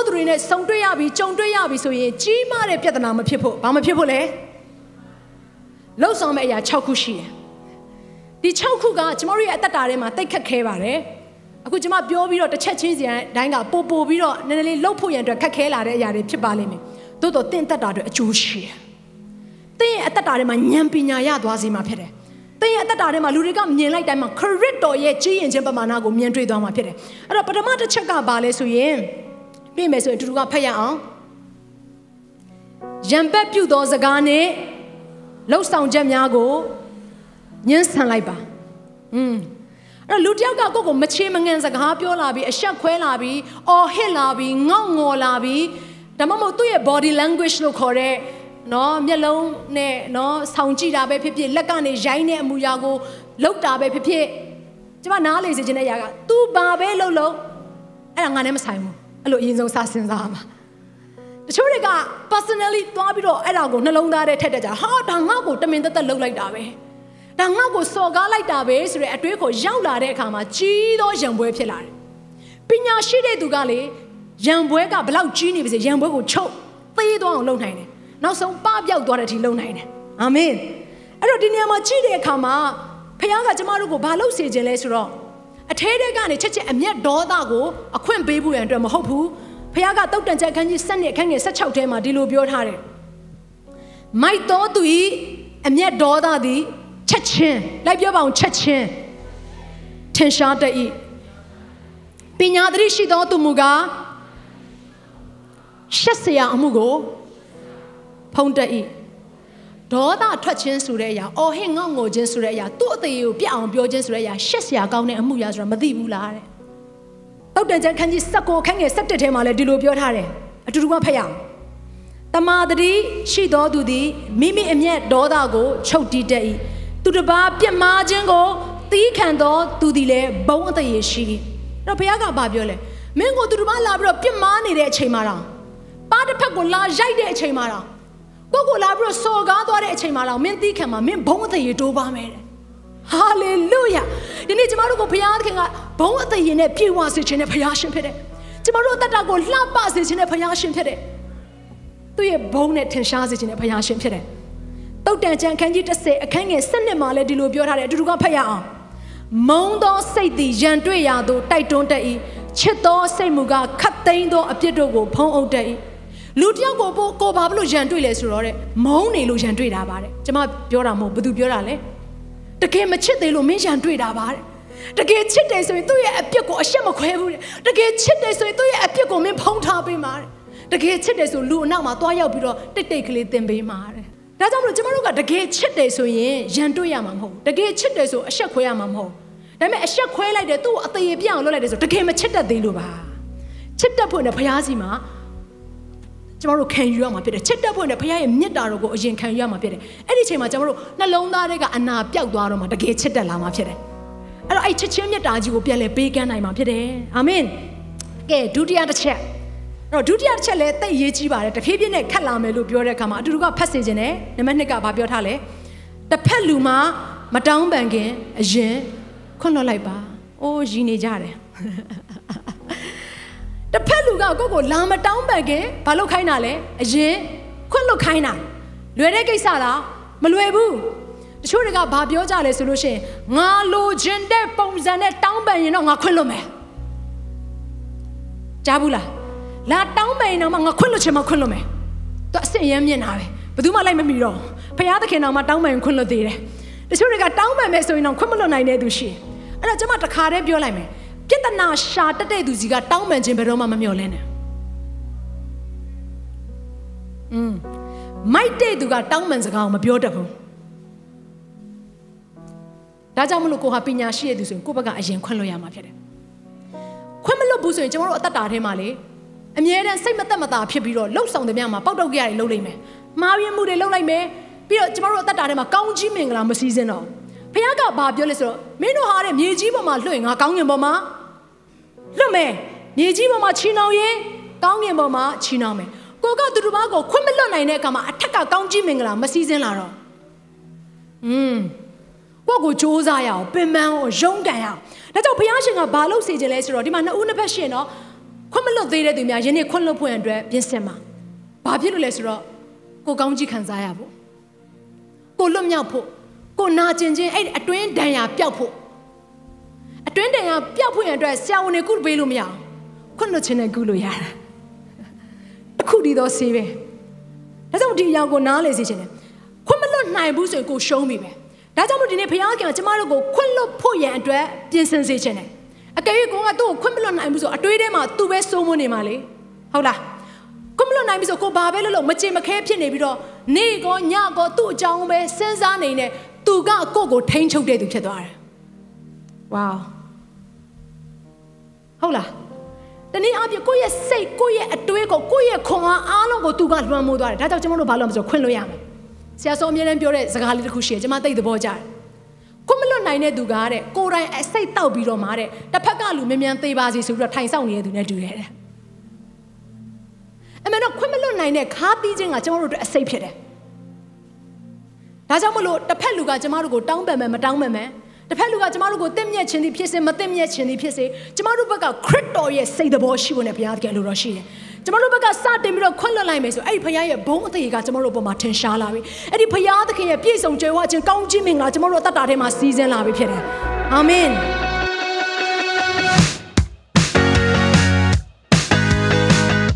သိုးသောသူတွေနဲ့စုံတွေ့ရပြီကြုံတွေ့ရပြီဆိုရင်ကြီးမားတဲ့ပြဿနာမဖြစ်ဖို့ဘာမဖြစ်ဖို့လဲလှုပ်ဆောင်မဲ့အရာ6ခုရှိတယ်ဒီ6ခုကကျမတို့ရဲ့အသက်တာထဲမှာတိတ်ခတ်ခဲပါတယ်အခုကျမပြောပြီးတော့တစ်ချက်ချင်းစီတိုင်းကပို့ပို့ပြီးတော့နည်းနည်းလေးလှုပ်ဖို့ရန်အတွက်ခက်ခဲလာတဲ့အရာတွေဖြစ်ပါလိမ့်မယ်သို့တော့တင့်သက်တာအတွက်အကျိုးရှိတယ်တင့်ရဲ့အသက်တာထဲမှာဉာဏ်ပညာရသွားစေမှာဖြစ်တယ်။တင်းရဲ့အသက်တာထဲမှာလူတွေကမြင်လိုက်တိုင်းမှာခရစ်တော်ရဲ့ကြီးရင်ခြင်းပမာဏကိုမြင်တွေ့သွားမှာဖြစ်တယ်။အဲ့တော့ပထမတစ်ချက်ကဘာလဲဆိုရင် တွေ့မယ်ဆိုရင်တူတူကဖတ်ရအောင်။ရံပက်ပြုသောစကားနဲ့လှုပ်ဆောင်ချက်များကိုညှင်းဆန်လိုက်ပါ။อืมအဲ့တော့လူတစ်ယောက်ကကိုယ့်ကိုမချေမငန်စကားပြောလာပြီးအဆက်ခွဲလာပြီးအော်ဟစ်လာပြီးငေါ့ငေါ်လာပြီးဒါမှမဟုတ်သူ့ရဲ့ body language လို့ခေါ်တဲ့နော်မျက်လုံးနဲ့နော်ဆောင်းကြည့်တာပဲဖြစ်ဖြစ်လက်ကနေရိုင်းတဲ့အမူအရာကိုလောက်တာပဲဖြစ်ဖြစ်ကျမနားလေစေချင်တဲ့အရာက तू ဘာပဲလုပ်လို့အဲ့ဒါငါနဲ့မဆိုင်ဘူး အဲ့လိုအရင်ဆုံးစစဉ်းစားမှာတချို့တွေက personally သွားပြီးတော့အဲ့ဒါကိုနှလုံးသားထဲထက်တက်ကြဟာဒါငါ့ကိုတမင်သက်သက်လုပ်လိုက်တာပဲဒါငါ့ကိုစော်ကားလိုက်တာပဲဆိုတဲ့အတွေးကိုရောက်လာတဲ့အခါမှာကြီးသောရံပွဲဖြစ်လာတယ်ပညာရှိတဲ့သူကလေရံပွဲကဘလောက်ကြီးနေပါစေရံပွဲကိုချုပ်သေးသွားအောင်လုပ်နိုင်တယ်နောက်ဆုံးပပြောက်သွားတဲ့အထိလုပ်နိုင်တယ်အာမင်အဲ့တော့ဒီနေရာမှာကြည့်တဲ့အခါမှာဖခင်ကကျမတို့ကိုဘာလုပ်စေခြင်းလဲဆိုတော့ အထဲတဲကနေချက်ချက်အမျက်ဒေါသကိုအခွင့်ပေးဖို့ရန်အတွက်မဟုတ်ဘူးဖခင်ကတုတ်တန်ချက်ခန်းကြီး7နှစ်အခန်းငယ်16ထဲမှာဒီလိုပြောထားတယ်မိုက်တော်သူဤအမျက်ဒေါသသည်ချက်ချင်းလိုက်ပြောပါအောင်ချက်ချင်းထင်ရှားတတ်ဤပညာသတိရှိသောသူမူကားရှက်စရာအမှုကိုဖုံးတတ်၏ ဒေါသထွက်ခြင်းဆိုတဲ့အရာအော်ဟစ်ငေါ့ငိုခြင်းဆိုတဲ့အရာသူ့အသေးကိုပြအောင်ပြောခြင်းဆိုတဲ့အရာရှက်စရာကောင်းတဲ့အမှုရာဆိုတာမသိဘူးလားတဲ့တောက်တန်ကျန်ခန်းကြီး16ခန်းငယ်17ထဲမှာလည်းဒီလိုပြောထားတယ်အတူတူကဖတ်ရအောင်တမာတတိရှိတော်သူသည်မိမိအမျက်ဒေါသကိုချုပ်တီးတတ်၏သူတစ်ပါးပြစ်မှားခြင်းကိုသီးခံတော်သူသည်လည်းဘုံအသေးရှိ၏အဲ့တော့ဘုရားကဘာပြောလဲမင်းကိုသူတစ်ပါးလာပြီးတော့ပြစ်မှားနေတဲ့အချိန်မှာတော့ပါတစ်ဖက်ကိုလာရိုက်တဲ့အချိန်မှာတော့ ကိုကိုလာပြီးတော့စော်ကားသွားတဲ့အချိန်မှာတော့မင်းသီးခံမှာမင်းဘုံအသေးတိုးပါမယ်တဲ့ဟာလေလုယာဒီနေ့ကျမတို့ကိုဘုရားသခင်ကဘုံအသေးရင်နဲ့ပြေဝစေခြင်းနဲ့ဘုရားရှင်ဖြစ်တယ်ကျမတို့အသက်တာကိုလှပစေခြင်းနဲ့ဘုရားရှင်ဖြစ်တယ်သူ့ရဲ့ဘုံနဲ့ထင်ရှားစေခြင်းနဲ့ဘုရားရှင်ဖြစ်တယ်တုတ်တန်ချန်ခန်းကြီး30အခန်းငယ်7မှာလည်းဒီလိုပြောထားတယ်အတူတူကဖတ်ရအောင်မုံသောစိတ်သည်ရန်တွေ့ရာသို့တိုက်တွန်းတတ်၏ချစ်သောစိတ်မူကခတ်သိမ်းသောအပြစ်တို့ကိုဖုံးအုပ်တတ်၏ လူတယောက်ကိုပို့ကိုဘာလို့ရန်တွေ့လဲဆိုတော့တဲ့မုံနေလို့ရန်တွေ့တာပါတဲ့ကျွန်မပြောတာမဟုတ်ဘသူပြောတာလဲတကယ်မချစ်သေးလို့မင်းရန်တွေ့တာပါတဲ့တကယ်ချစ်တယ်ဆိုရင်သူ့ရဲ့အပြစ်ကိုအရှက်မခွဲဘူးတဲ့တကယ်ချစ်တယ်ဆိုရင်သူ့ရဲ့အပြစ်ကိုမင်းဖုံးထားပေးမှာတဲ့တကယ်ချစ်တယ်ဆိုလူအနောက်မှာသွားရောက်ပြီးတော့တိတ်တိတ်ကလေးသင်ပေးမှာတဲ့ဒါကြောင့်မလို့ကျမတို့ကတကယ်ချစ်တယ်ဆိုရင်ရန်တွေ့ရမှာမဟုတ်ဘူးတကယ်ချစ်တယ်ဆိုအရှက်ခွဲရမှာမဟုတ်ဒါပေမဲ့အရှက်ခွဲလိုက်တယ်သူ့ကိုအသေးပြအောင်လုပ်လိုက်တယ်ဆိုတကယ်မချစ်တတ်သေးလို့ပါချစ်တတ်ဖို့နဲ့ဘုရားစီမှာ ကျမတို့ခံယူရမှာဖြစ်တယ်ချစ်တတ်ဖို့နဲ့ဘုရားရဲ့မေတ္တာတော်ကိုအရင်ခံယူရမှာဖြစ်တယ်အဲ့ဒီချိန်မှာကျမတို့နှလုံးသားတွေကအနာပြောက်သွားတော့မှတကယ်ချစ်တတ်လာမှာဖြစ်တယ်အဲ့တော့အဲ့ချစ်ချင်းမေတ္တာကြီးကိုပြန်လဲပေးကမ်းနိုင်မှာဖြစ်တယ်အာမင်ကဲဒုတိယတစ်ချက်အဲ့တော့ဒုတိယတစ်ချက်လည်းတိတ်ရေးကြီးပါတယ်တဖြည်းဖြည်းနဲ့ခတ်လာမယ်လို့ပြောတဲ့အခါမှာအတူတူကဖတ်စေခြင်းနဲ့နံပါတ်2ကဘာပြောထားလဲတစ်ဖက်လူမှာမတောင်းပန်ခင်အရင်ခွန့်လွတ်လိုက်ပါအိုးရည်နေကြတယ် တစ်ဖက်လူကကိုယ့်ကိုလာမတောင်းပန်ခင်ဘာလုပ်ခိုင်းတာလဲအရင်ခွန့်လွတ်ခိုင်းတာလွယ်တဲ့ကိစ္စလားမလွယ်ဘူးတချို့တွေကဘာပြောကြလဲဆိုလို့ရှိရင်ငါလိုချင်တဲ့ပုံစံနဲ့တောင်းပန်ရင်တော့ငါခွင့်လွတ်မယ်ကြားဘူးလားလာတောင်းပန်ရင်တော့ငါခွင့်လွတ်ချင်မှခွင့်လွတ်မယ်သူအစ်စ်ရမ်းမြင်တာပဲဘယ်သူမှလိုက်မမီတော့ဖခင်သခင်တော်မှတောင်းပန်ရင်ခွင့်လွတ်သေးတယ်တချို့တွေကတောင်းပန်မယ်ဆိုရင်တော့ခွင့်မလွတ်နိုင်တဲ့သူရှိတယ်အဲ့တော့ကျွန်မတခါတည်းပြောလိုက်မယ် ပြဿနာရှာတက်တဲ့သူစီကတောင်းပန်ခြင်းဘယ်တော့မှမမျှော်လင့်နဲ့อืมမိုက်တဲ့သူကတောင်းပန်စကားကိုမပြောတတ်ဘူးဒါကြောင့်မလို့ကိုဟာပညာရှိတဲ့သူဆိုရင်ကိုယ့်ဘက်ကအရင်ခွင့်လို့ရမှာဖြစ်တယ်လုပ်ဘူးဆိုရင်ကျမတို့အသက်တာထဲမှာလေအမြဲတမ်းစိတ်မသက်မသာဖြစ်ပြီးတော့လှုပ်ဆောင်တဲ့မြမှာပေါက်တော့ကြရတယ်လှုပ်လိုက်မယ်မာရင်းမှုတွေလှုပ်လိုက်မယ်ပြီးတော့ကျမတို့အသက်တာထဲမှာကောင်းကြီးမင်္ဂလာမစည်းစင်းတော့ဘုရားကဘာပြောလဲဆိုတော့မင်းတို့ဟာတဲ့မြေကြီးပေါ်မှာလွှင့်ငါကောင်းငင်ပေါ်မှာ လွတ်မယ်မြေကြီးပေါ်မှာချီနှောင်ရင်ကောင်းငင်ပေါ်မှာချီနှောင်မယ်ကိုကသူတို့ဘာကိုခွင့်မလွတ်နိုင်တဲ့အခါမှာအထက်ကကောင်းကြီးမင်္ဂလာမစည်းစင်းလာတော့อืมကိုကိုစ조사ရအောင်ပင်ပန်းအောင်ရုန်းကန်ရအောင်ဒါကြောင့်ဘုရားရှင်ကဘာလုပ်စေခြင်းလဲဆိုတော့ဒီမှာနှစ်ဦးနှစ်ဖက်ရှင်တော့ခွင့်မလွတ်သေးတဲ့သူများယနေ့ခွင့်လွတ်ဖို့ရန်အတွက်ပြင်ဆင်ပါဘာဖြစ်လို့လဲဆိုတော့ကိုကောင်းကြီးခံစားရဖို့ကိုလွတ်မြောက်ဖို့ကိုနာကျင်ခြင်းအဲ့ဒီအတွင်းဒဏ်ရာပျောက်ဖို့ အတွင်းဒဏ်ရာပျောက်ဖို့ရန်အတွက်ဆရာဝန်တွေကုပေးလို့မရအောင်ခွင့်လွတ်ခြင်းနဲ့ကုလို့ရတာတစ်ခုတည်းသောဆေးပဲဒါကြောင့်ဒီအရာကိုနားလေစေခြင်းတယ်ခွင့်မလွတ်နိုင်ဘူးဆိုရင်ကိုရှုံးပြီပဲဒါကြောင့်မို့ဒီနေ့ဘုရားခင်ကကျမတို့ကိုခွင့်လွတ်ဖို့ရန်အတွက်ပြင်ဆင်စေခြင်းတယ်အကယ်၍ကိုကသူ့ကိုခွင့်မလွတ်နိုင်ဘူးဆိုအတွေးထဲမှာသူပဲစိုးမွနေမှာလေဟုတ်လားခွင့်မလွတ်နိုင်ပြီဆိုကိုဘာပဲလုပ်လို့မချင်မခဲဖြစ်နေပြီးတော့နေကောညကောသူ့အကြောင်းပဲစဉ်းစားနေနေသူကကိုယ့်ကိုထိန်းချုပ်တဲ့သူဖြစ်သွားတယ်ဝေါ ဟုတ်လားတနည်းအားဖြင့်ကိုယ့်ရဲ့စိတ်ကိုယ့်ရဲ့အတွေးကိုကိုယ့်ရဲ့ခွန်အားအားလုံးကိုသူကလွှမ်းမိုးသွားတယ်ဒါကြောင့်ကျွန်တော်တို့ဘာလို့မဆိုခွင့်လွှတ်ရမယ်ဆရာဆုံးအမြဲတမ်းပြောတဲ့စကားလေးတစ်ခုရှိတယ်ကျွန်မသိသဘောကျတယ်ခွင့်မလွတ်နိုင်တဲ့သူကတဲ့ကိုယ်တိုင်အစိတ်တောက်ပြီးတော့မှတဲ့တစ်ဖက်ကလူမြန်မြန်သေးပါစီဆိုပြီးတော့ထိုင်ဆောင်နေတဲ့သူနဲ့တူတယ်တဲ့အမှန်တော့ခွင့်မလွတ်နိုင်တဲ့ခါးပြီးခြင်းကကျွန်တော်တို့အတွက်အစိတ်ဖြစ်တယ်ဒါကြောင့်မလို့တစ်ဖက်လူကကျွန်တော်တို့ကိုတောင်းပန်မယ်မတောင်းပန်မယ် တစ်ဖက်လူကကျမတို့ကိုတင့်မြတ်ခြင်းသည်ဖြစ်စေမတင့်မြတ်ခြင်းသည်ဖြစ်စေကျမတို့ဘက်ကခရစ်တော်ရဲ့စိတ်တော်ရှိဖို့နဲ့ဘုရားသခင်လိုတော်ရှိတယ်ကျမတို့ဘက်ကစတင်ပြီးတော့ခွင့်လွှတ်လိုက်မယ်ဆိုအဲ့ဒီဘုရားရဲ့ဘုန်းအသေးကကျမတို့ဘက်မှာထင်ရှားလာပြီအဲ့ဒီဘုရားသခင်ရဲ့ပြည့်စုံကြွယ်ဝခြင်းကောင်းခြင်းမင်္ဂလာကျမတို့အသက်တာထဲမှာစီးဆင်းလာပြီဖြစ်တယ်အာမင်